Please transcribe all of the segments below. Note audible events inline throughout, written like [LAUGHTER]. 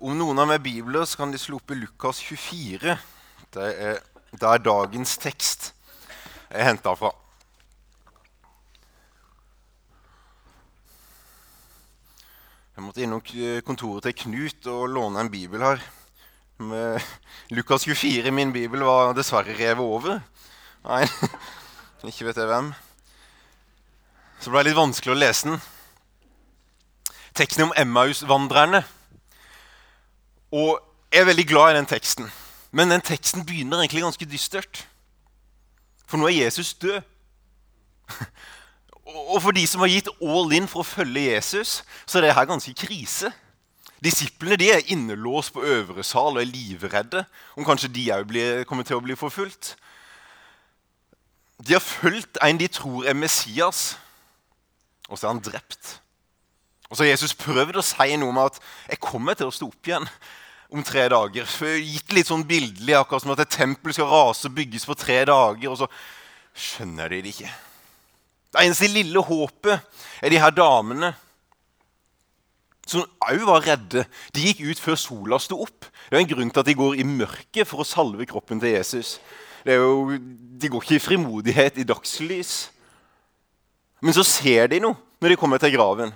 Om noen har med bibler, så kan de slå opp i Lukas 24. Det er, det er dagens tekst jeg henta fra. Jeg måtte innom kontoret til Knut og låne en bibel her. Med Lukas 24 i min bibel var dessverre revet over. Nei, [LAUGHS] ikke vet jeg hvem. Så det ble litt vanskelig å lese den. Teksten om Emmaus-vandrerne. Og jeg er veldig glad i den teksten. Men den teksten begynner egentlig ganske dystert. For nå er Jesus død. [LAUGHS] Og for de som har gitt all in for å følge Jesus, så er det her ganske krise. Disiplene de er innelåst på øvre sal og er livredde om kanskje de òg kommer til å bli forfulgt. De har fulgt en de tror er Messias, og så er han drept. Og så har Jesus prøvd å si noe om at 'jeg kommer til å stå opp igjen' om tre dager. Gitt litt sånn bildelig, akkurat som at et tempel skal rase og bygges på tre dager. Og så skjønner de det ikke. Det eneste lille håpet er de her damene som òg var redde. De gikk ut før sola sto opp. Det er en grunn til at de går i mørket for å salve kroppen til Jesus. Jo, de går ikke i frimodighet i dagslys. Men så ser de noe når de kommer til graven,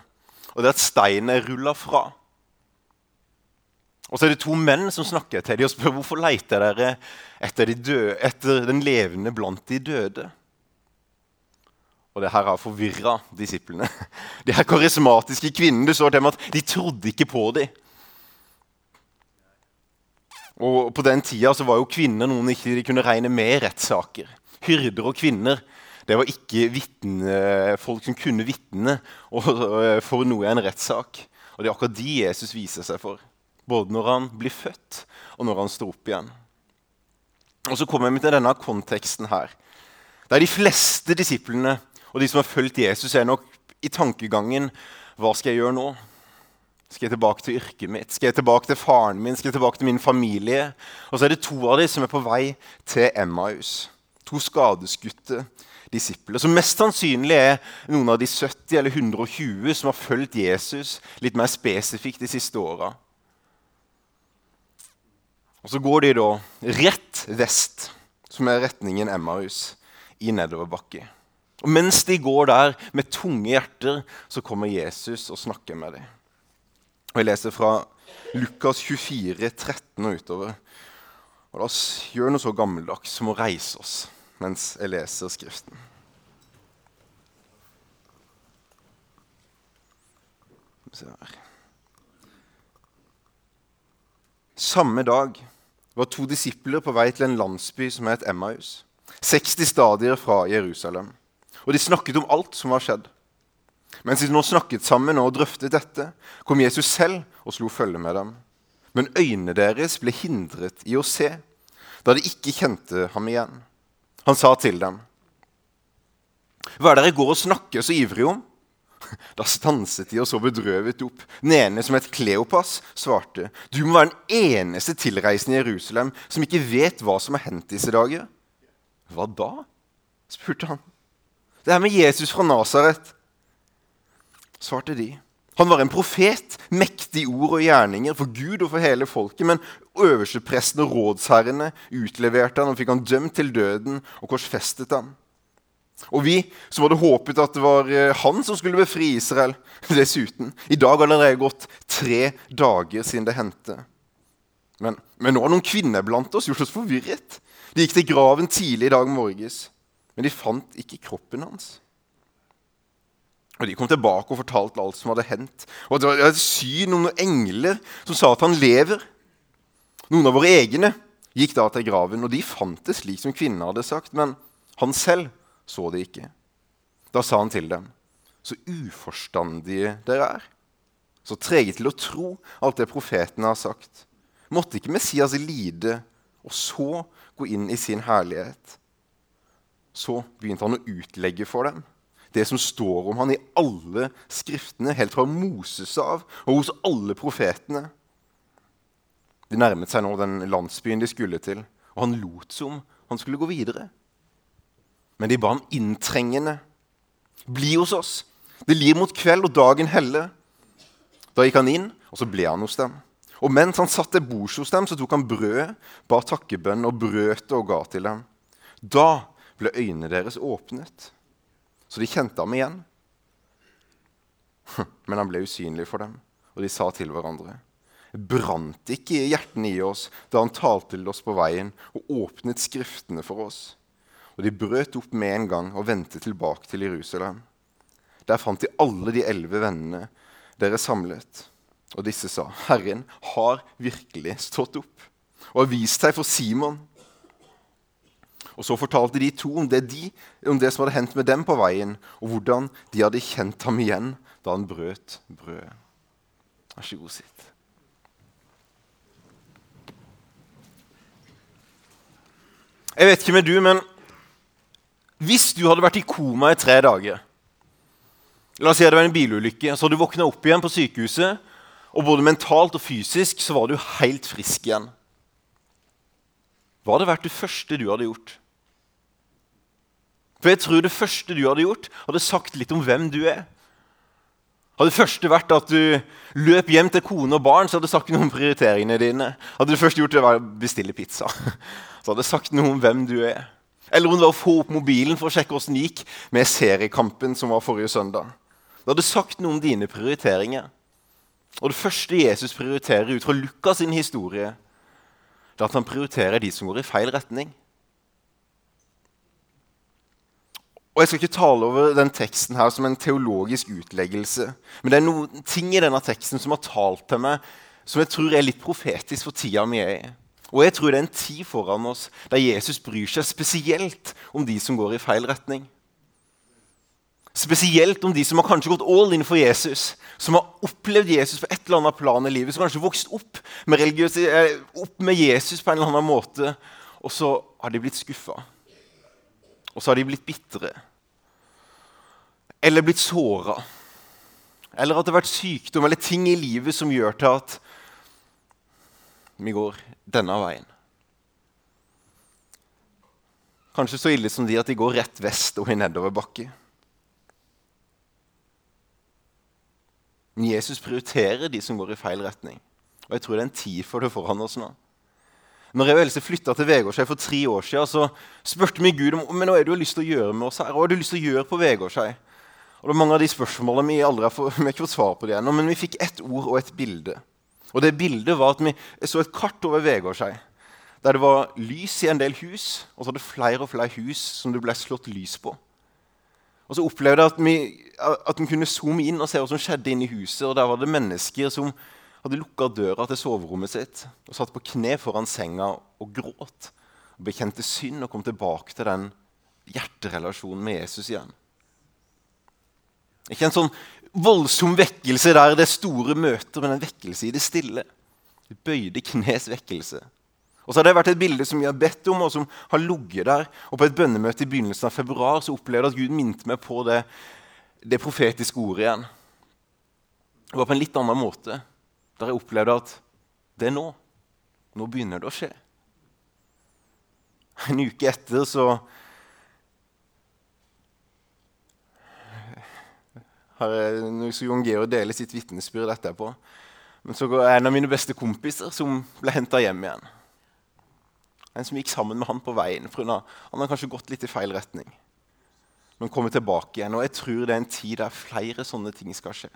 og det er at steinen er rulla fra. Og så er det to menn som snakker til dem og spør hvorfor leter dere etter, de døde, etter den levende blant de døde. Og det her har forvirra disiplene. De her karismatiske kvinnene står til at de trodde ikke på dem. Og På den tida så var jo kvinner noen ikke de kunne regne med i rettssaker. Hyrder og kvinner det var ikke vittne, folk som kunne vitne for noe i en rettssak. Og det er akkurat de Jesus viser seg for. Både når han blir født, og når han står opp igjen. Og Så kommer vi til denne konteksten her. Der de fleste disiplene og de som har fulgt Jesus, er nok i tankegangen Hva skal jeg gjøre nå? Skal jeg tilbake til yrket mitt? Skal jeg tilbake til faren min? Skal jeg tilbake til min familie? Og så er det to av dem som er på vei til Emmaus. To skadeskutte disipler. Som mest sannsynlig er noen av de 70 eller 120 som har fulgt Jesus litt mer spesifikt de siste åra. Og så går de da rett vest, som er retningen Emmaus, i nedoverbakke. Og mens de går der med tunge hjerter, så kommer Jesus og snakker med dem. Og Jeg leser fra Lukas 24, 13 og utover. Og La oss gjøre noe så gammeldags som å reise oss mens jeg leser Skriften. Samme dag var to disipler på vei til en landsby som het Emmaus, 60 stadier fra Jerusalem. Og de snakket om alt som var skjedd. Mens de nå snakket sammen og drøftet dette, kom Jesus selv og slo følge med dem. Men øynene deres ble hindret i å se, da de ikke kjente ham igjen. Han sa til dem, 'Hva er det dere går og snakker så ivrig om?' [LAUGHS] Da stanset de og så bedrøvet opp. Den ene, som het Kleopas, svarte, 'Du må være den eneste tilreisende i Jerusalem som ikke vet hva som har hendt disse dager.' 'Hva da?' spurte han. 'Det er med Jesus fra Nasaret.' svarte de. Han var en profet, mektig ord og gjerninger for Gud og for hele folket. Men øverstepresten og rådsherrene utleverte han og fikk han dømt til døden og korsfestet ham. Og vi som hadde håpet at det var eh, han som skulle befri Israel [LAUGHS] dessuten. I dag har det gått tre dager siden det hendte. Men, men nå har noen kvinner blant oss gjort oss forvirret. De gikk til graven tidlig i dag morges, men de fant ikke kroppen hans. Og De kom tilbake og fortalte alt som hadde hendt. Og Det var et syn om noen engler som sa at han lever. Noen av våre egne gikk da til graven, og de fant det slik som kvinnen hadde sagt. Men han selv så de ikke. Da sa han til dem, så uforstandige dere er. Så trege til å tro alt det profetene har sagt. Måtte ikke Messias lide og så gå inn i sin herlighet? Så begynte han å utlegge for dem det som står om han i alle skriftene, helt fra Moses av og hos alle profetene. De nærmet seg nå den landsbyen de skulle til, og han lot som han skulle gå videre. Men de ba ham inntrengende. Bli hos oss. Det lir mot kveld, og dagen heller. Da gikk han inn, og så ble han hos dem. Og mens han satt til bords hos dem, så tok han brød, ba takkebønn og brøt det og ga til dem. Da ble øynene deres åpnet, så de kjente ham igjen. [LAUGHS] Men han ble usynlig for dem, og de sa til hverandre.: Brant ikke hjertene i oss da han talte til oss på veien og åpnet Skriftene for oss? Og de brøt opp med en gang og vendte tilbake til Jerusalem. Der fant de alle de elleve vennene dere samlet. Og disse sa, 'Herren har virkelig stått opp og har vist seg for Simon.' Og Så fortalte de to om det, de, om det som hadde hendt med dem på veien, og hvordan de hadde kjent ham igjen da han brøt brødet. Vær så god, sitt. Jeg vet ikke med du, men hvis du hadde vært i koma i tre dager La oss si det var en bilulykke, så hadde du våkna opp igjen på sykehuset og både mentalt og fysisk så var du helt frisk igjen. Hva hadde vært det første du hadde gjort? For jeg tror det første du hadde gjort, hadde sagt litt om hvem du er. Hadde det første vært at du løp hjem til kone og barn, så hadde du sagt noe om prioriteringene dine. Hadde det første gjort det var å bestille pizza, [LAUGHS] så hadde det sagt noe om hvem du er. Eller om det var å få opp mobilen for å sjekke åssen det gikk med seriekampen som var forrige søndag. Det hadde sagt noe om dine prioriteringer. Og Det første Jesus prioriterer ut fra Lukas' sin historie, det er at han prioriterer de som går i feil retning. Og Jeg skal ikke tale over den teksten her som en teologisk utleggelse. Men det er noen ting i denne teksten som har talt til meg, som jeg tror er litt profetisk for tida vi er i. Og jeg tror det er en tid foran oss der Jesus bryr seg spesielt om de som går i feil retning. Spesielt om de som har kanskje gått all in for Jesus, som har opplevd Jesus på et eller annet plan i livet, som kanskje har vokst opp med, eh, opp med, Jesus på en eller annen måte, og så har de blitt skuffa. Og så har de blitt bitre. Eller blitt såra. Eller at det har vært sykdom eller ting i livet som gjør til at vi går denne veien. Kanskje så ille som de at de går rett vest og i nedoverbakke. Men Jesus prioriterer de som går i feil retning. Og jeg tror det er en tid for det foran oss nå. Når jeg og Else flytta til Vegårshei for tre år siden, så spurte vi Gud om men hva er det du har lyst til å gjøre med oss her. Hva har du lyst til å gjøre på Vegårshei? Og det er mange av de spørsmålene Vi aldri har, fått, [LAUGHS] vi har ikke fått svar på det ennå, men vi fikk ett ord og et bilde. Og det bildet var at Vi så et kart over Vegårshei. Der det var lys i en del hus, og så hadde flere og flere hus som det ble slått lys på. Og så opplevde jeg at vi, at vi kunne zoome inn og se hva som skjedde inne i huset. Og der var det mennesker som hadde lukka døra til soverommet sitt og satt på kne foran senga og gråt. Og bekjente synd og kom tilbake til den hjerterelasjonen med Jesus igjen. Ikke en sånn voldsom vekkelse der det store møter, men en vekkelse i det stille. Det Bøyde knes vekkelse. Og så har det vært et bilde som vi har bedt om, og som har ligget der. Og på et bønnemøte i begynnelsen av februar så opplevde jeg at Gud minte meg på det, det profetiske ordet igjen. Det var på en litt annen måte, der jeg opplevde at det er nå. Nå begynner det å skje. En uke etter så jeg, Nå skal Jon Georg dele sitt vitnesbyrd etterpå. Men så går en av mine beste kompiser som ble henta hjem igjen. En som gikk sammen med han på veien. For han har kanskje gått litt i feil retning. Men kommer tilbake igjen. Og jeg tror det er en tid der flere sånne ting skal skje.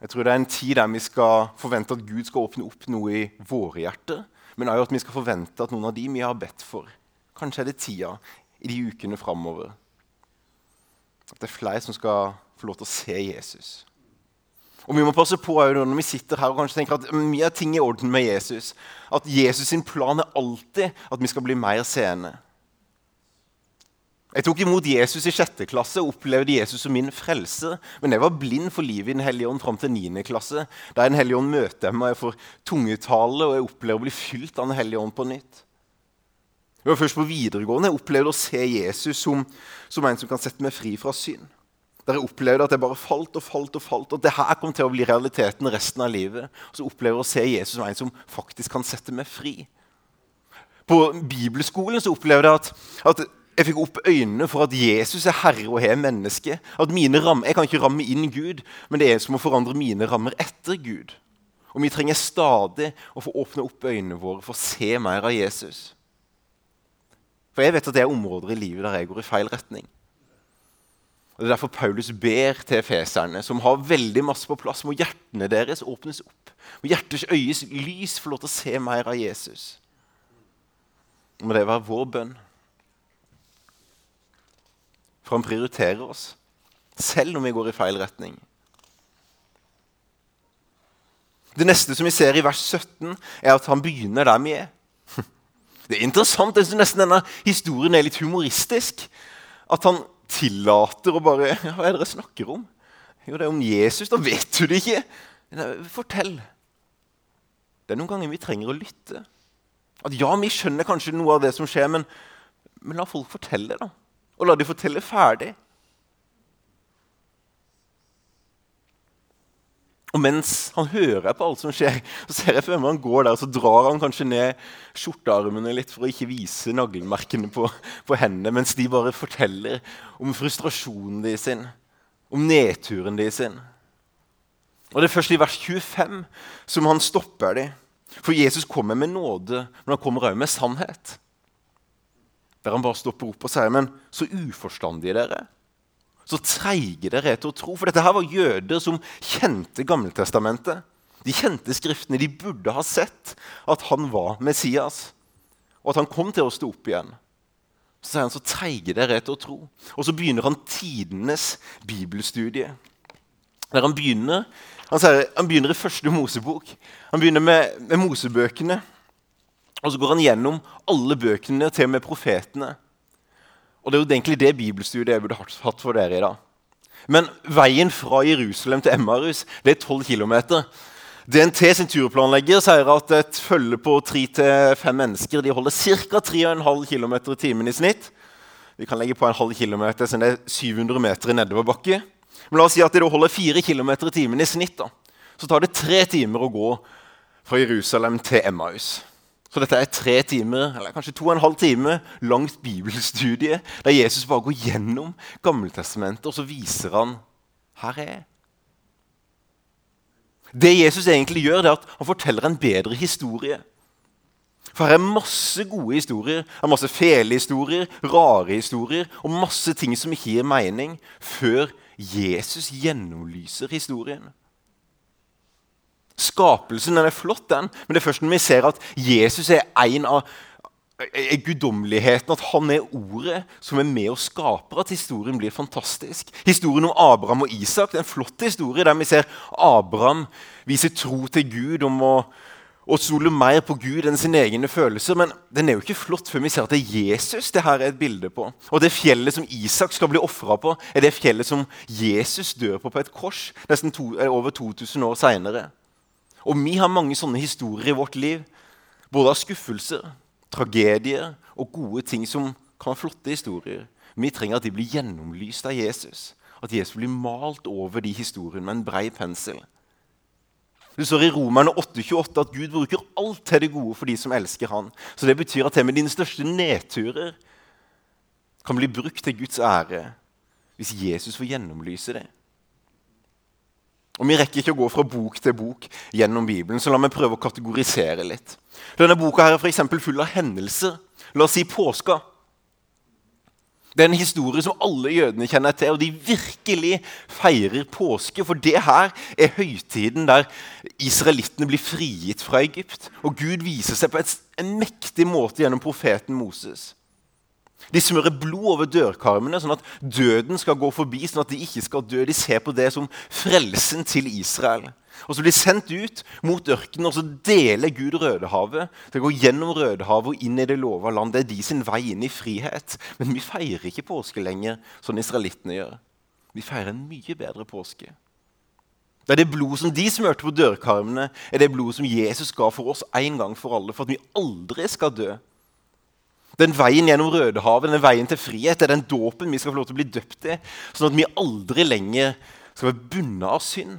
Jeg tror det er en tid der vi skal forvente at Gud skal åpne opp noe i våre hjerter. Men også at vi skal forvente at noen av de vi har bedt for, kanskje er det tida i de ukene framover. At det er flere som skal få lov til å se Jesus. Og vi må passe på når vi sitter her og kanskje tenker at mye av ting er i orden med Jesus. At Jesus sin plan er alltid at vi skal bli mer seende. Jeg tok imot Jesus i sjette klasse og opplevde Jesus som min frelser. Men jeg var blind for livet i Den hellige ånd fram til niende klasse. Der Den hellige ånd møter meg, jeg får tungetale og jeg opplever å bli fylt av Den hellige ånd på nytt. Det var først på videregående jeg opplevde å se Jesus som, som en som kan sette meg fri fra synd. Der jeg opplevde at jeg bare falt og falt og falt. Og det her kom til å bli realiteten resten av livet. Og så opplever jeg å se Jesus som en som faktisk kan sette meg fri. På bibelskolen så opplevde jeg at, at jeg fikk opp øynene for at Jesus er herre og har menneske. At mine rammer, Jeg kan ikke ramme inn Gud, men det er som å forandre mine rammer etter Gud. Og vi trenger stadig å få åpne opp øynene våre for å se mer av Jesus. For jeg vet at det er områder i livet der jeg går i feil retning. Og Det er derfor Paulus ber til feserne, som har veldig masse på plass, må hjertene deres åpnes opp. Må hjertets øyes lys få lov til å se mer av Jesus. Må det være vår bønn. For han prioriterer oss, selv om vi går i feil retning. Det neste som vi ser i vers 17, er at han begynner der vi er. Det er interessant. Jeg syns nesten denne historien er litt humoristisk. At han tillater å bare ja, Hva er det dere snakker om? Jo, det er om Jesus. Da vet du det ikke. Fortell. Det er noen ganger vi trenger å lytte. At ja, vi skjønner kanskje noe av det som skjer, men, men la folk fortelle, da. Og la de fortelle ferdig. Og mens han hører på alt som skjer, så ser jeg for meg han går der, og så drar han kanskje ned skjortearmene litt for å ikke vise naglmerkene på, på hendene, mens de bare forteller om frustrasjonen de sin, om nedturen de sin. Og Det er først i vers 25 som han stopper dem. For Jesus kommer med nåde, men han kommer òg med sannhet. Der han bare stopper opp og sier, 'Men så uforstandige dere' så treige dere er til å tro. For dette her var jøder som kjente Gammeltestamentet. De kjente Skriftene. De burde ha sett at han var Messias, og at han kom til å stå opp igjen. Så sier han så treige dere er til å tro. Og så begynner han tidenes bibelstudie. Der han begynner han, sier, han begynner i første Mosebok. Han begynner med, med Mosebøkene. Og så går han gjennom alle bøkene, til og med profetene. Og det er jo egentlig det bibelstudiet jeg burde hatt for dere i dag. Men veien fra Jerusalem til Emmarus det er 12 km. DNT sin turplanlegger sier at et følge på 3-5 mennesker de holder ca. 3,5 km i timen i snitt. Vi kan legge på en halv kilometer, så det er 700 meter i nedoverbakke. Men la oss si at de holder 4 km i timen i snitt. da. Så tar det tre timer å gå fra Jerusalem til Emmaus. Så dette er tre timer, eller kanskje to og en halv time langt bibelstudie der Jesus bare går gjennom Gammeltestamentet, og så viser han her er jeg. Det Jesus egentlig gjør, det er at han forteller en bedre historie. For her er masse gode historier, er masse fæle historier, rare historier og masse ting som ikke gir mening, før Jesus gjennomlyser historien. Skapelsen den er flott, den, men det er først når vi ser at Jesus er en av er guddommeligheten, at han er ordet som er med og skaper, at historien blir fantastisk. Historien om Abraham og Isak det er en flott historie der vi ser Abraham vise tro til Gud om å, å stole mer på Gud enn sine egne følelser. Men den er jo ikke flott før vi ser at det er Jesus det her er et bilde på. Og det fjellet som Isak skal bli ofra på, er det fjellet som Jesus dør på på et kors nesten to, over 2000 år seinere. Og vi har mange sånne historier i vårt liv. Både av skuffelser, tragedier og gode ting som kan være flotte historier. Vi trenger at de blir gjennomlyst av Jesus. At Jesus blir malt over de historiene med en brei pensel. Det står i Romerne 8,28 at Gud bruker alt til det gode for de som elsker han. Så Det betyr at til med dine største nedturer kan bli brukt til Guds ære hvis Jesus får gjennomlyse det. Og Vi rekker ikke å gå fra bok til bok gjennom Bibelen, så la meg prøve å kategorisere litt. Denne boka her er for full av hendelser. La oss si påska. Det er en historie som alle jødene kjenner til, og de virkelig feirer påske. For det her er høytiden der israelittene blir frigitt fra Egypt. Og Gud viser seg på en mektig måte gjennom profeten Moses. De smører blod over dørkarmene, sånn at døden skal gå forbi. sånn at De ikke skal dø. De ser på det som frelsen til Israel. Og Så blir de sendt ut mot ørkenen, og så deler Gud Rødehavet. Det går gjennom Rødehavet og inn i det lova land. Det er de sin vei inn i frihet. Men vi feirer ikke påske lenger, sånn israelittene gjør. Vi feirer en mye bedre påske. Det er det blod som de smørte på dørkarmene, er det blod som Jesus ga for oss en gang for alle, for at vi aldri skal dø. Den veien gjennom Rødehavet, den veien til frihet, det er den dåpen vi skal få lov til å bli døpt i. Sånn at vi aldri lenger skal være bundet av synd.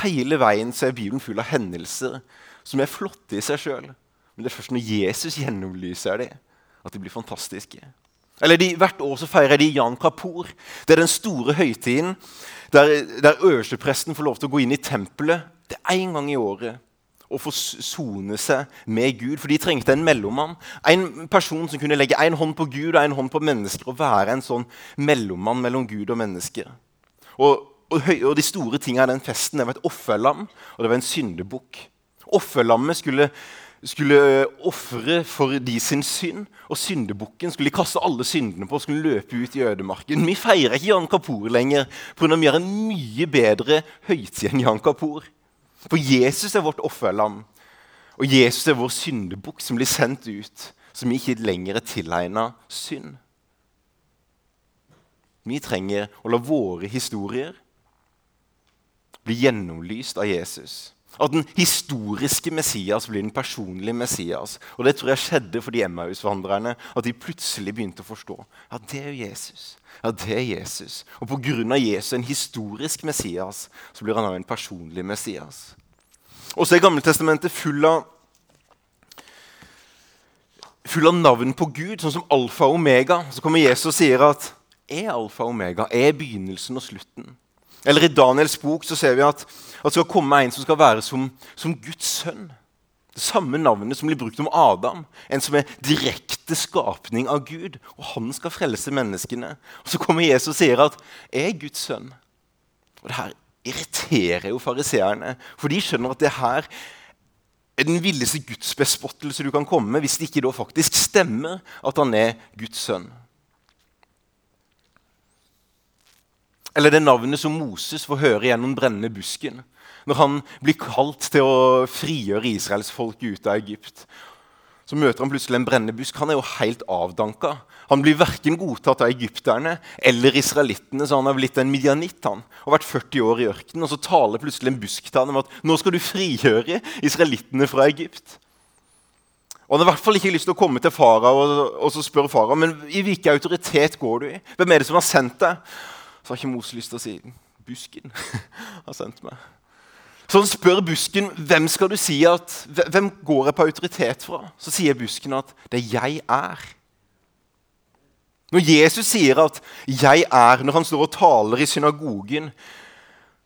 Hele veien så er Bibelen full av hendelser som er flotte i seg sjøl. Men det er først når Jesus gjennomlyser dem, at de blir fantastiske. Eller de, Hvert år så feirer de Jan Kapur. Det er den store høytiden der, der øverstepresten får lov til å gå inn i tempelet. Det er én gang i året å få sone seg med Gud. For de trengte en mellommann. En person som kunne legge en hånd på Gud og en hånd på mennesker. Og være en sånn mellommann mellom Gud og mennesker. Og, og, og de store tingene i den festen det var et offerlam og det var en syndebukk. Offerlammet skulle skulle eh, ofre for de sin synd. Og syndebukken skulle de kaste alle syndene på og skulle løpe ut i ødemarken. Vi feirer ikke Jan Kapur lenger pga. vi har en mye bedre høytid enn Jan Kapur. For Jesus er vårt offerlam. Og Jesus er vår syndebukk som blir sendt ut, som ikke lenger er tilegna synd. Vi trenger å la våre historier bli gjennomlyst av Jesus. At den historiske Messias blir den personlige Messias. Og Det tror jeg skjedde for de Emmaus-vandrerne. At de plutselig begynte å forstå. Ja, det er jo Jesus. Ja, det er Jesus. Og pga. Jesus, en historisk Messias, så blir han òg en personlig Messias. Og så er Gammeltestamentet full av full av navn på Gud, sånn som alfa og omega. Så kommer Jesus og sier at er alfa og omega, er begynnelsen og slutten. Eller i Daniels bok så ser vi at, at det skal komme en som skal være som, som Guds sønn. Det samme navnet som blir brukt om Adam. En som er direkte skapning av Gud. Og han skal frelse menneskene. Og Så kommer Jesus og sier at 'jeg er Guds sønn'. Og Det her irriterer jo fariseerne. For de skjønner at det her er den villeste gudsbespottelse du kan komme med, hvis det ikke da faktisk stemmer at han er Guds sønn. Eller det navnet som Moses får høre gjennom brennende busken. Når han blir kalt til å frigjøre israelsfolket ut av Egypt. Så møter han plutselig en brennende busk. Han er jo helt avdanka. Han blir verken godtatt av egypterne eller israelittene, så han har blitt en midjanitt. han, og vært 40 år i ørkenen, og Så taler plutselig en busk til han om at nå skal du frigjøre israelittene fra Egypt. Og Han har i hvert fall ikke lyst til å komme til fara og, og så spørre fara, men i hvilken autoritet går du i? Hvem er det som har sendt deg? Så har ikke Mose lyst til å si busken [LAUGHS] har sendt meg. Så han spør busken hvem skal du si at, hvem går jeg på autoritet fra. Så sier busken at det er 'jeg er'. Når Jesus sier at 'jeg er', når han står og taler i synagogen,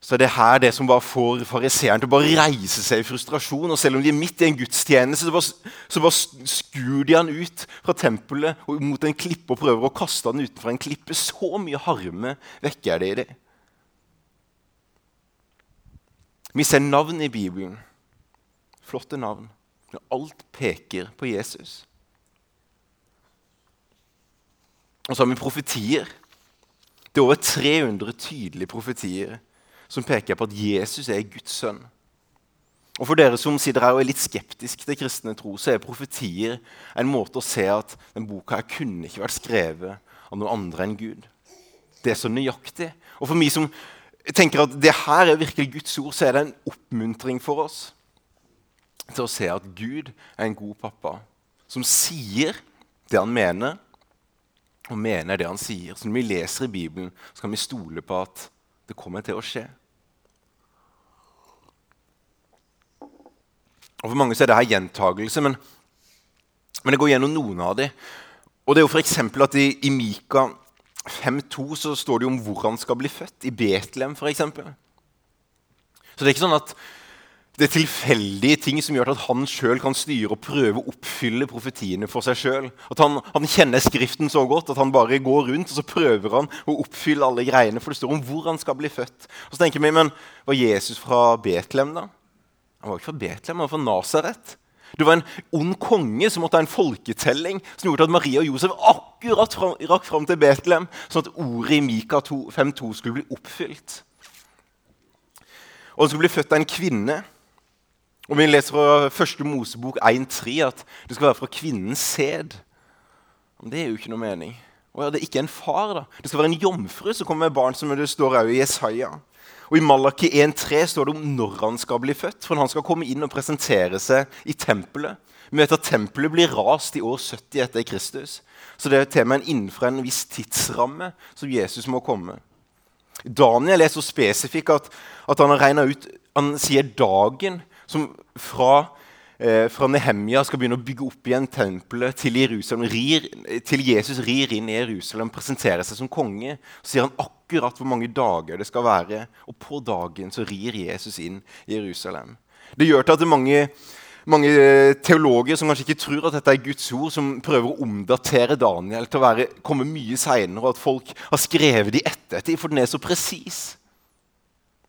så er det her det som bare får fariseeren til å bare reise seg i frustrasjon. Og selv om de er midt i en gudstjeneste, så bare, så bare skur de han ut fra tempelet og mot en klippe og prøver å kaste han utenfor en klippe. Så mye harme vekker det i det. Vi ser navn i Bibelen. Flotte navn. Men alt peker på Jesus. Og så har vi profetier. Det er over 300 tydelige profetier som peker på at Jesus er Guds sønn. Og For dere som sitter her og er litt skeptiske til kristne tro, så er profetier en måte å se at den boka her kunne ikke vært skrevet av noen andre enn Gud. Det er så nøyaktig. Og for meg som tenker at det her er virkelig Guds ord, så er det en oppmuntring for oss til å se at Gud er en god pappa som sier det han mener, og mener det han sier. Så når vi leser i Bibelen, så kan vi stole på at det kommer til å skje. Og For mange så er det her gjentagelse, men, men jeg går gjennom noen av dem. Og det er jo f.eks. at i, i Mika 5,2 så står det jo om hvor han skal bli født. I Betlehem, f.eks. Så det er ikke sånn at det er tilfeldige ting som gjør at han sjøl kan styre og prøve å oppfylle profetiene for seg sjøl. At han, han, kjenner Skriften så godt at han bare går rundt og så prøver han å oppfylle alle greiene. For det står om hvor han skal bli født. Og så tenker vi, men Var Jesus fra Betlehem, da? Han var ikke fra Betlehem, han var fra Nasaret. Det var en ond konge som måtte ha en folketelling som gjorde at Maria og Josef akkurat fra, rakk fram til Betlehem, sånn at ordet i Mika 5,2 skulle bli oppfylt. Og han skulle bli født av en kvinne. Og Vi leser fra første Mosebok 1,3 at det skal være fra kvinnens sæd. Det er jo ikke noe mening. Og ja, Det er ikke en far. da. Det skal være en jomfru som kommer med barn, som det står òg i Jesaja. Og I Malaki 1,3 står det om når han skal bli født. For han skal komme inn og presentere seg i tempelet. Vi vet at tempelet blir rast i år 70 etter Kristus. Så det er med innenfor en viss tidsramme som Jesus må komme. Daniel er så spesifikk at, at han har regna ut Han sier dagen som fra eh, fra Nehemia skal begynne å bygge opp igjen tempelet til, Jerusalem, rir, til Jesus rir inn i Jerusalem, presenterer seg som konge, så sier han akkurat hvor mange dager det skal være. Og på dagen så rir Jesus inn i Jerusalem. Det gjør til at det er mange, mange teologer som kanskje ikke tror at dette er Guds ord, som prøver å omdatere Daniel til å være, komme mye seinere, og at folk har skrevet de ettertid, for den er så presis.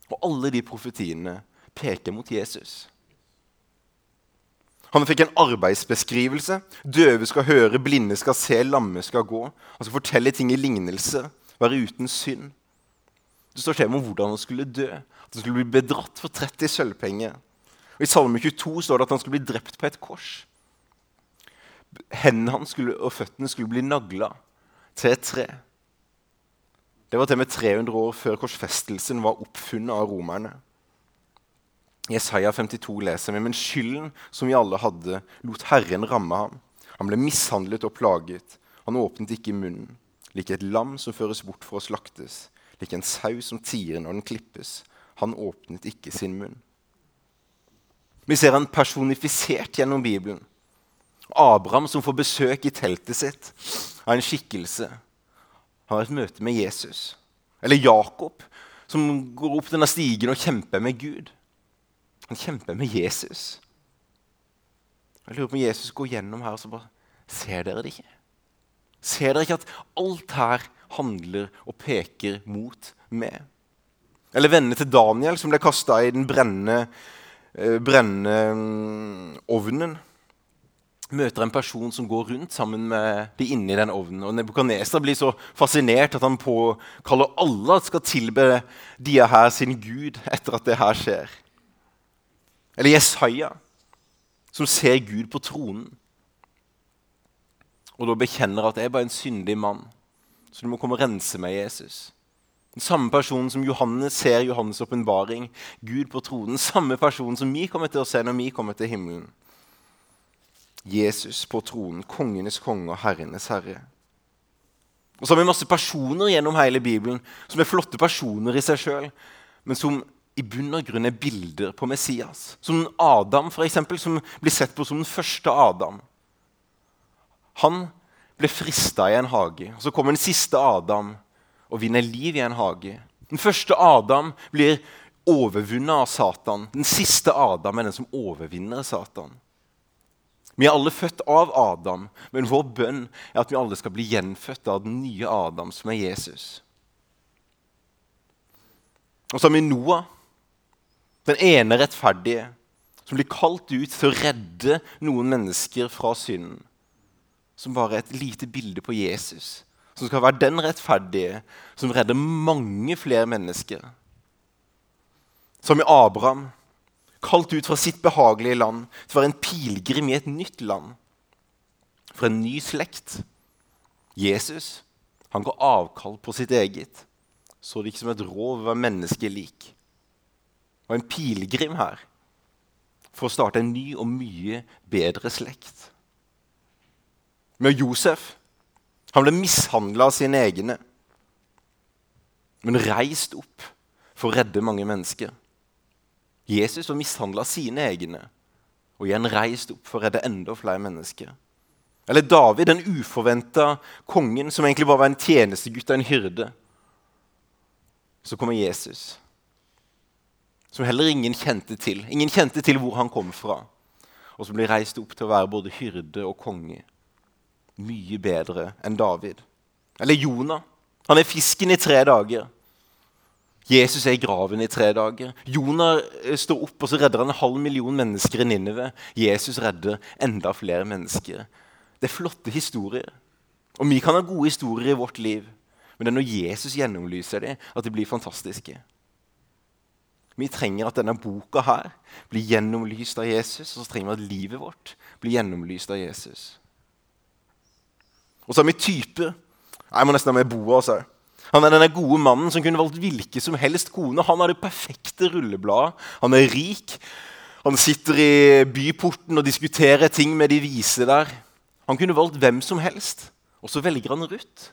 Og alle de profetiene peker mot Jesus. Han fikk en arbeidsbeskrivelse. Døve skal høre, blinde skal se, lamme skal gå. Han skal fortelle ting i lignelse, være uten synd. Det står til om hvordan han skulle dø. At han skulle bli bedratt for 30 sølvpenger. Og I Salme 22 står det at han skulle bli drept på et kors. Hendene hans og føttene skulle bli nagla til et tre. Det var til og med 300 år før korsfestelsen var oppfunnet av romerne. Isaiah 52 leser vi men skylden som vi alle hadde, lot Herren ramme ham. Han ble mishandlet og plaget. Han åpnet ikke munnen. Like et lam som føres bort for å slaktes. Like en sau som tier når den klippes. Han åpnet ikke sin munn. Vi ser han personifisert gjennom Bibelen. Abraham som får besøk i teltet sitt av en skikkelse. Han har et møte med Jesus. Eller Jakob som går opp denne stigen og kjemper med Gud. Han kjemper med Jesus. Jeg lurer på om Jesus går gjennom her og så bare Ser dere det ikke? Ser dere ikke at alt her handler og peker mot meg? Eller vennene til Daniel som ble kasta i den brennende, eh, brennende mm, ovnen. Møter en person som går rundt sammen med de inni den ovnen. Og Nebukadneser blir så fascinert at han påkaller alle at skal tilbe de her sin gud etter at det her skjer. Eller Jesaja, som ser Gud på tronen. Og da bekjenner at jeg er bare en syndig mann, så du må komme og rense meg, Jesus. Den samme personen som Johannes ser Johannes' åpenbaring, Gud på tronen. Samme person som vi kommer til å se når vi kommer til himmelen. Jesus på tronen, kongenes konge og herrenes herre. Og så har vi masse personer gjennom hele Bibelen som er flotte personer i seg sjøl, men som i bunn og grunn er bilder på Messias. Som Adam, for eksempel, som blir sett på som den første Adam. Han ble frista i en hage. Så kommer den siste Adam og vinner liv i en hage. Den første Adam blir overvunnet av Satan. Den siste Adam er den som overvinner Satan. Vi er alle født av Adam, men vår bønn er at vi alle skal bli gjenfødt av den nye Adam, som er Jesus. Og så har vi Noah, den ene rettferdige som blir kalt ut til å redde noen mennesker fra synden. Som bare er et lite bilde på Jesus, som skal være den rettferdige som redder mange flere mennesker. Som i Abraham, kalt ut fra sitt behagelige land til å være en pilegrim i et nytt land. For en ny slekt. Jesus han går avkall på sitt eget. Så det ikke som et rov å være menneskelik og en pilegrim her for å starte en ny og mye bedre slekt. Med Josef han ble mishandla av sine egne, men reist opp for å redde mange mennesker. Jesus var mishandla av sine egne og igjen reist opp for å redde enda flere mennesker. Eller David, den uforventa kongen som egentlig bare var en tjenestegutt av en hyrde. Så kommer Jesus som heller ingen kjente til. Ingen kjente til hvor han kom fra. Og som blir reist opp til å være både hyrde og konge. Mye bedre enn David. Eller Jonah. Han er fisken i tre dager. Jesus er i graven i tre dager. Jonah eh, står opp og så redder han en halv million mennesker i Ninive. Jesus redder enda flere mennesker. Det er flotte historier. Og vi kan ha gode historier i vårt liv. Men det er når Jesus gjennomlyser dem, at de blir fantastiske. Vi trenger at denne boka her blir gjennomlyst av Jesus, og så trenger vi at livet vårt blir gjennomlyst av Jesus. Og så har vi typer. Jeg må nesten ha med Boas òg. Han er denne gode mannen som kunne valgt hvilken som helst kone. Han har det perfekte rullebladet. Han er rik. Han sitter i byporten og diskuterer ting med de vise der. Han kunne valgt hvem som helst. Og så velger han Ruth.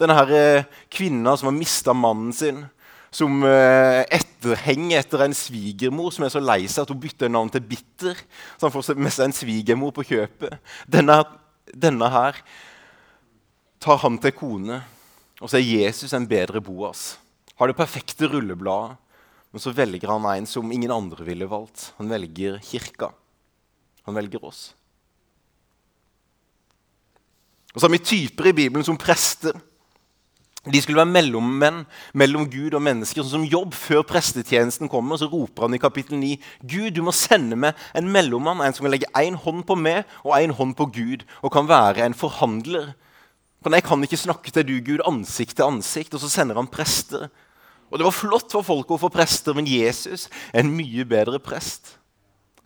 Denne her eh, kvinna som har mista mannen sin, som eh, etterhenger etter en svigermor som er så lei seg at hun bytter navn til Bitter. Så han får med seg en svigermor på kjøpet. Denne, denne her tar han til kone, og så er Jesus en bedre Boas. Har det perfekte rullebladet, men så velger han en som ingen andre ville valgt. Han velger kirka. Han velger oss. Og så har vi typer i Bibelen som prester. De skulle være mellommenn mellom Gud og mennesker. sånn som Jobb, Før prestetjenesten kommer, så roper han i kapittel 9 Gud, du må sende meg en mellommann, en som kan legge én hånd på meg og én hånd på Gud, og kan være en forhandler. For jeg kan ikke snakke til du, Gud, ansikt til ansikt. Og så sender han prester. Og Det var flott for folk å få prester, men Jesus er en mye bedre prest,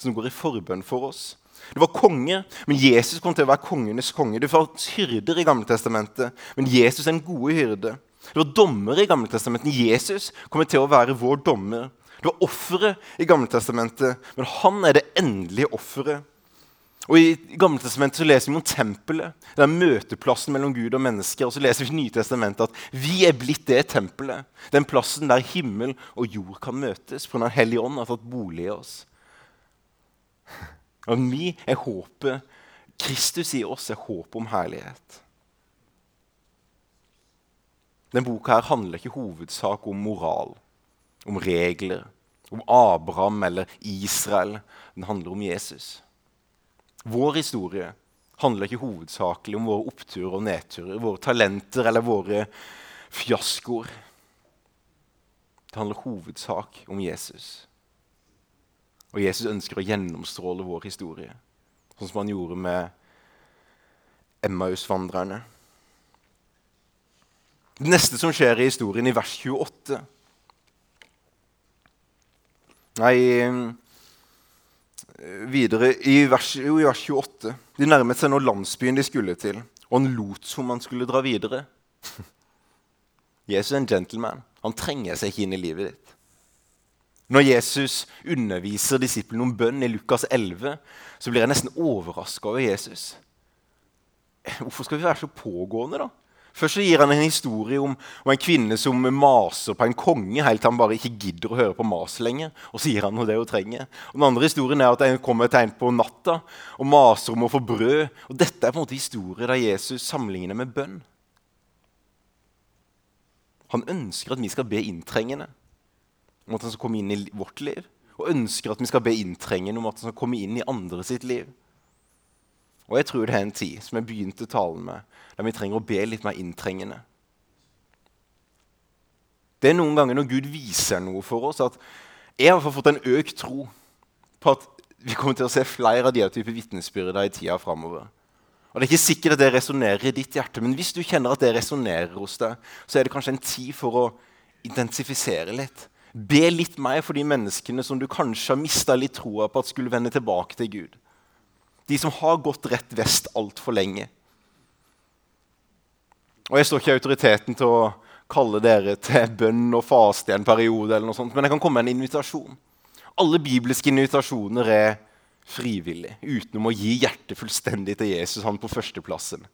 som går i forbønn for oss. Det var konge, men Jesus kom til å være kongenes konge. Det var hyrder i Gamle Testamentet, men Jesus er en gode hyrde. Det var dommer i Gamle Testamentet. Jesus kommer til å være vår dommer. Det var offeret i Gamle Testamentet, men han er det endelige offeret. Og I Gamle Testamentet så leser vi om tempelet. Det er møteplassen mellom Gud og mennesker. Og så leser vi i Nytestamentet at vi er blitt det tempelet. Den plassen der himmel og jord kan møtes. For Den hellige ånd har tatt bolig i oss. Og vi er håpet. Kristus i oss er håpet om herlighet. Denne boka her handler ikke hovedsak om moral, om regler, om Abraham eller Israel. Den handler om Jesus. Vår historie handler ikke hovedsakelig om våre oppturer og nedturer, våre talenter eller våre fiaskoer. Det handler hovedsak om Jesus. Og Jesus ønsker å gjennomstråle vår historie, sånn som han gjorde med Emmaus-vandrerne. Det neste som skjer i historien, i vers 28 Nei, videre i vers, jo, i vers 28. De nærmet seg nå landsbyen de skulle til, og han lot som han skulle dra videre. [LAUGHS] Jesus er en gentleman. Han trenger seg ikke inn i livet ditt. Når Jesus underviser disiplene om bønn i Lukas 11, så blir jeg nesten overraska over Jesus. Hvorfor skal vi være så pågående, da? Først så gir han en historie om, om, en kvinne som maser på en konge helt til han bare ikke gidder å høre på mas lenger. Og så gir han det hun trenger. Og Den andre historien er at en kommer et tegn på natta og maser om å få brød. Og Dette er på en måte historie der Jesus sammenligner med bønn. Han ønsker at vi skal be inntrengende om at han skal komme inn i vårt liv. Og ønsker at vi skal be inntrengende om at han skal komme inn i andre sitt liv. Og jeg tror det er en tid som jeg begynte talen med, der vi trenger å be litt mer inntrengende. Det er noen ganger når Gud viser noe for oss, at jeg har fått en økt tro på at vi kommer til å se flere av de typer vitnesbyrder i tida framover. Og Det er ikke sikkert at det resonnerer i ditt hjerte, men hvis du kjenner at det resonnerer hos deg, så er det kanskje en tid for å intensifisere litt. Be litt mer for de menneskene som du kanskje har mista litt troa på at skulle vende tilbake til Gud. De som har gått rett vest altfor lenge. Og Jeg står ikke i autoriteten til å kalle dere til bønn og faste i en periode, eller noe sånt, men jeg kan komme med en invitasjon. Alle bibelske invitasjoner er frivillige, utenom å gi hjertet fullstendig til Jesus, han på førsteplassen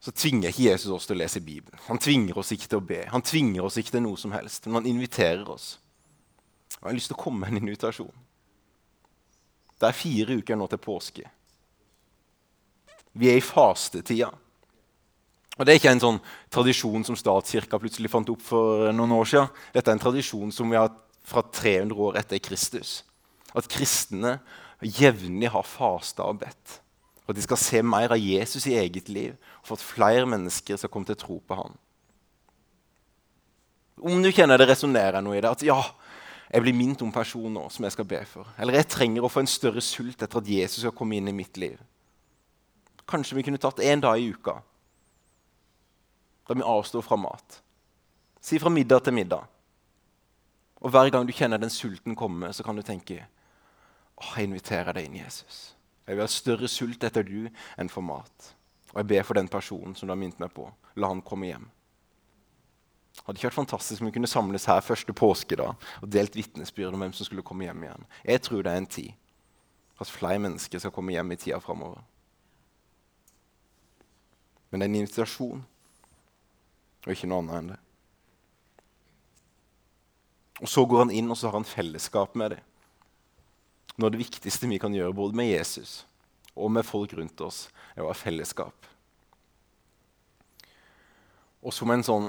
så tvinger ikke Jesus oss til å lese Bibelen. Han tvinger oss ikke til å be. Han tvinger oss ikke til noe som helst, men han inviterer oss. Og Jeg har lyst til å komme med en invitasjon. Det er fire uker nå til påske. Vi er i fastetida. Og Det er ikke en sånn tradisjon som statskirka plutselig fant opp for noen år siden. Dette er en tradisjon som vi har fra 300 år etter Kristus. At kristne jevnlig har fasta og bedt. At de skal se mer av Jesus i eget liv, for at flere mennesker skal komme til å tro på han. Om du kjenner det resonnerer noe i det, at ja, jeg blir minnet om personen nå som jeg skal be for. Eller jeg trenger å få en større sult etter at Jesus skal komme inn i mitt liv. Kanskje vi kunne tatt én dag i uka da vi avstår fra mat. Si fra middag til middag. Og hver gang du kjenner den sulten komme, så kan du tenke Åh, jeg inviterer deg inn, Jesus. Jeg vil ha større sult etter du enn for mat. Og jeg ber for den personen som du har minnet meg på. La han komme hjem. Hadde ikke vært fantastisk om vi kunne samles her første påskedag og delt vitnesbyrd om hvem som skulle komme hjem igjen. Jeg tror det er en tid at flere mennesker skal komme hjem i tida framover. Men det er en invitasjon og ikke noe annet enn det. Og så går han inn og så har han fellesskap med dem. Noe av det viktigste vi kan gjøre både med Jesus og med folk rundt oss, Det var fellesskap. Og som en sånn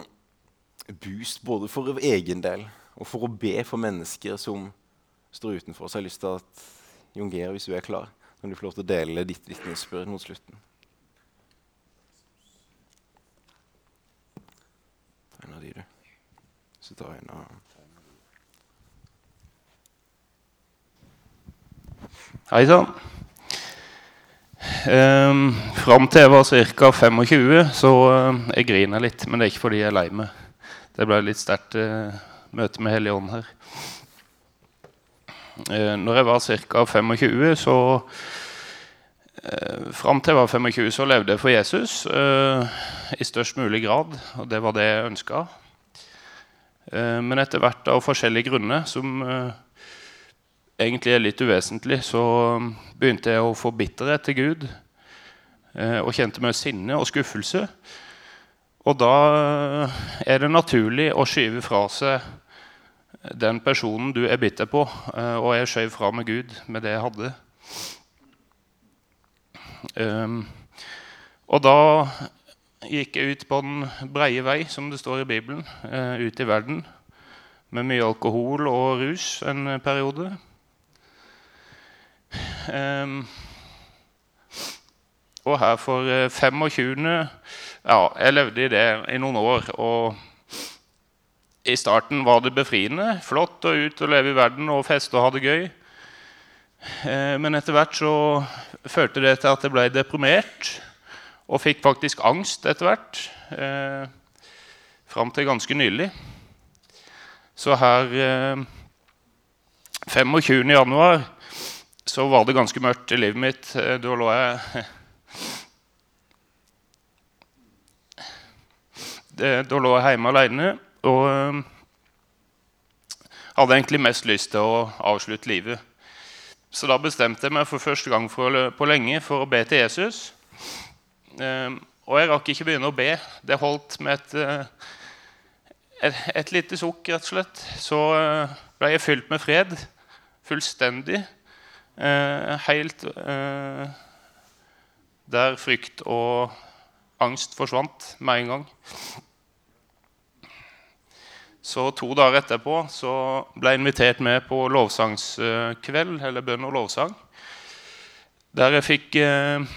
boost både for egen del og for å be for mennesker som står utenfor. Så jeg har lyst til at Jon Geir, hvis du er klar, kan du få lov til å dele ditt vitnesbyrd mot slutten. Ta en av de, du. Så tar jeg en av Hei sann. Um, fram til jeg var ca. 25, så uh, jeg griner litt. Men det er ikke fordi jeg er lei meg. Det ble litt sterkt uh, møte med Hellig Ånd her. Uh, når jeg var ca. 25, så uh, Fram til jeg var 25, så levde jeg for Jesus uh, i størst mulig grad. Og det var det jeg ønska. Uh, men etter hvert av forskjellige grunner som egentlig er litt uvesentlig, så um, begynte jeg å få bitterhet til Gud. Eh, og kjente mye sinne og skuffelse. Og da eh, er det naturlig å skyve fra seg den personen du er bitter på. Eh, og jeg skjøv fra med Gud med det jeg hadde. Um, og da gikk jeg ut på den breie vei, som det står i Bibelen, ut i verden. Med mye alkohol og rus en periode. Um, og her for 25. Eh, ja, jeg levde i det i noen år. Og i starten var det befriende. Flott å ut og leve i verden og feste og ha det gøy. Uh, men etter hvert så følte det til at jeg ble deprimert. Og fikk faktisk angst etter hvert. Uh, fram til ganske nylig. Så her uh, 25. så var det ganske mørkt i livet mitt. Eh, da lå jeg Da lå jeg hjemme alene og eh, hadde egentlig mest lyst til å avslutte livet. Så da bestemte jeg meg for første gang på lenge for å be til Jesus. Eh, og jeg rakk ikke begynne å be. Det holdt med et, et, et lite sukk, rett og slett. Så ble jeg fylt med fred. Fullstendig. Eh, helt eh, der frykt og angst forsvant med en gang. Så To dager etterpå så ble jeg invitert med på lovsangskveld, eller bønn og lovsang. Der jeg fikk eh,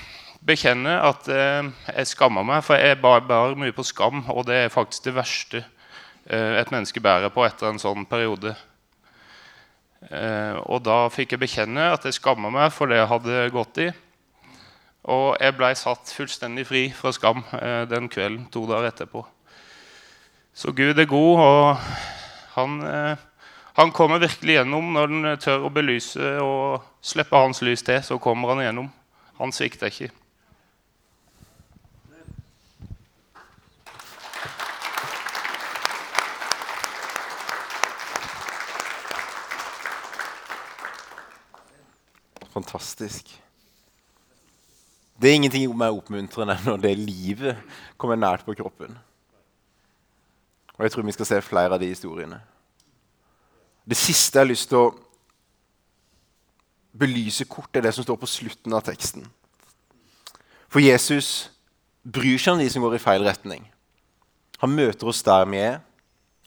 bekjenne at jeg skamma meg, for jeg bar, mye på skam. Og det er faktisk det verste et menneske bærer på etter en sånn periode. Eh, og da fikk jeg bekjenne at jeg skamma meg for det jeg hadde gått i. Og jeg blei satt fullstendig fri fra skam eh, den kvelden to dager etterpå. Så Gud er god, og han, eh, han kommer virkelig gjennom når han tør å belyse og slippe hans lys til. Så kommer han gjennom. Han svikter ikke. Fantastisk. Det er ingenting mer oppmuntrende når det livet kommer nært på kroppen. Og Jeg tror vi skal se flere av de historiene. Det siste jeg har lyst til å belyse kort, er det som står på slutten av teksten. For Jesus bryr seg om de som går i feil retning. Han møter oss der vi er.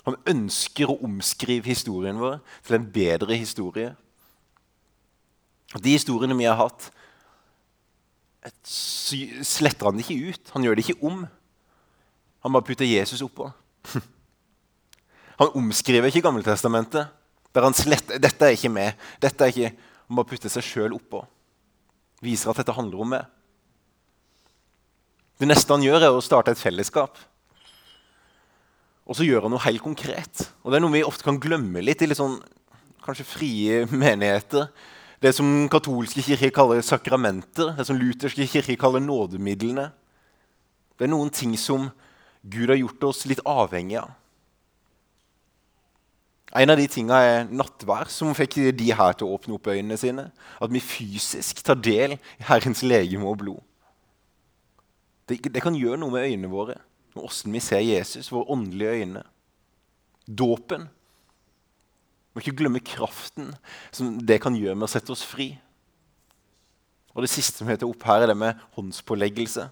Han ønsker å omskrive historien vår til en bedre historie. De historiene vi har hatt, sletter han det ikke ut. Han gjør det ikke om. Han bare putter Jesus oppå. [LAUGHS] Han omskriver ikke Gammeltestamentet. Der han sletter, dette er ikke med. Dette er ikke, Han bare putter seg sjøl oppå. Viser at dette handler om meg. Det neste han gjør, er å starte et fellesskap. Og så gjør han noe helt konkret. Og Det er noe vi ofte kan glemme litt i litt sånn, kanskje frie menigheter det som katolske kirker kaller sakramenter, det som lutherske kirker kaller nådemidlene. Det er noen ting som Gud har gjort oss litt avhengige av. En av de tingene er nattvær, som fikk de her til å åpne opp øynene sine. At vi fysisk tar del i Herrens legeme og blod. Det, det kan gjøre noe med øynene våre, og åssen vi ser Jesus, våre åndelige øyne. Dåpen Vi må ikke glemme kraften som det kan gjøre med å sette oss fri. Og Det siste som heter opp her, er det med håndspåleggelse.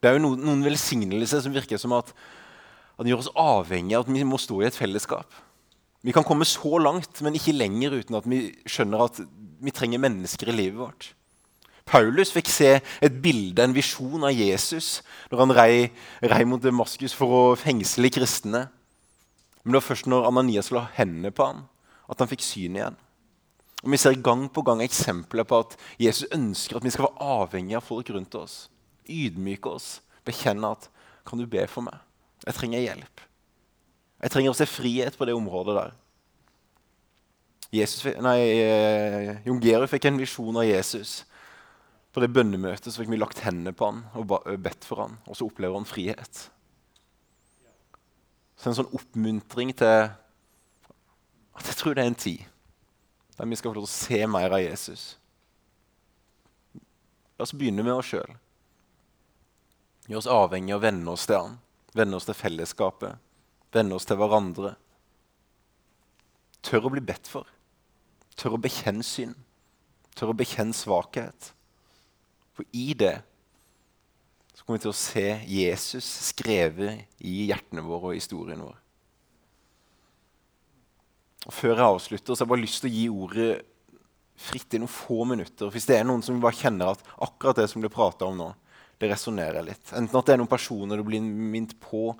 Det er jo noen, noen velsignelser som virker som at, at den gjør oss avhengig av at vi må stå i et fellesskap. Vi kan komme så langt, men ikke lenger uten at vi skjønner at vi trenger mennesker i livet vårt. Paulus fikk se et bilde, en visjon av Jesus når han rei, rei mot Damaskus for å fengsle kristne. Men det var først når Ananias la hendene på ham, at han fikk syn igjen. Og Vi ser gang på gang eksempler på at Jesus ønsker at vi skal være avhengige av folk rundt oss. Ydmyke oss, bekjenne at 'Kan du be for meg? Jeg trenger hjelp.' Jeg trenger å se frihet på det området der. Eh, Jon Georg fikk en visjon av Jesus. På det bønnemøtet så fikk vi lagt hendene på han og bedt for han, og så opplever han frihet. Så en sånn oppmuntring til at jeg tror det er en tid der vi skal få lov til å se mer av Jesus. La oss begynne med oss sjøl. Gjør oss avhengig av å venne oss til han, venne oss til fellesskapet, venne oss til hverandre. Tør å bli bedt for. Tør å bekjenne synd. Tør å bekjenne svakhet. For i det kommer vi til å se Jesus skrevet i hjertene våre og historien vår. Og Før jeg avslutter, så har jeg bare lyst til å gi ordet fritt i noen få minutter. Hvis det er noen som bare kjenner at akkurat det som ble prata om nå, det resonnerer litt. Enten at det er noen personer du blir minnet på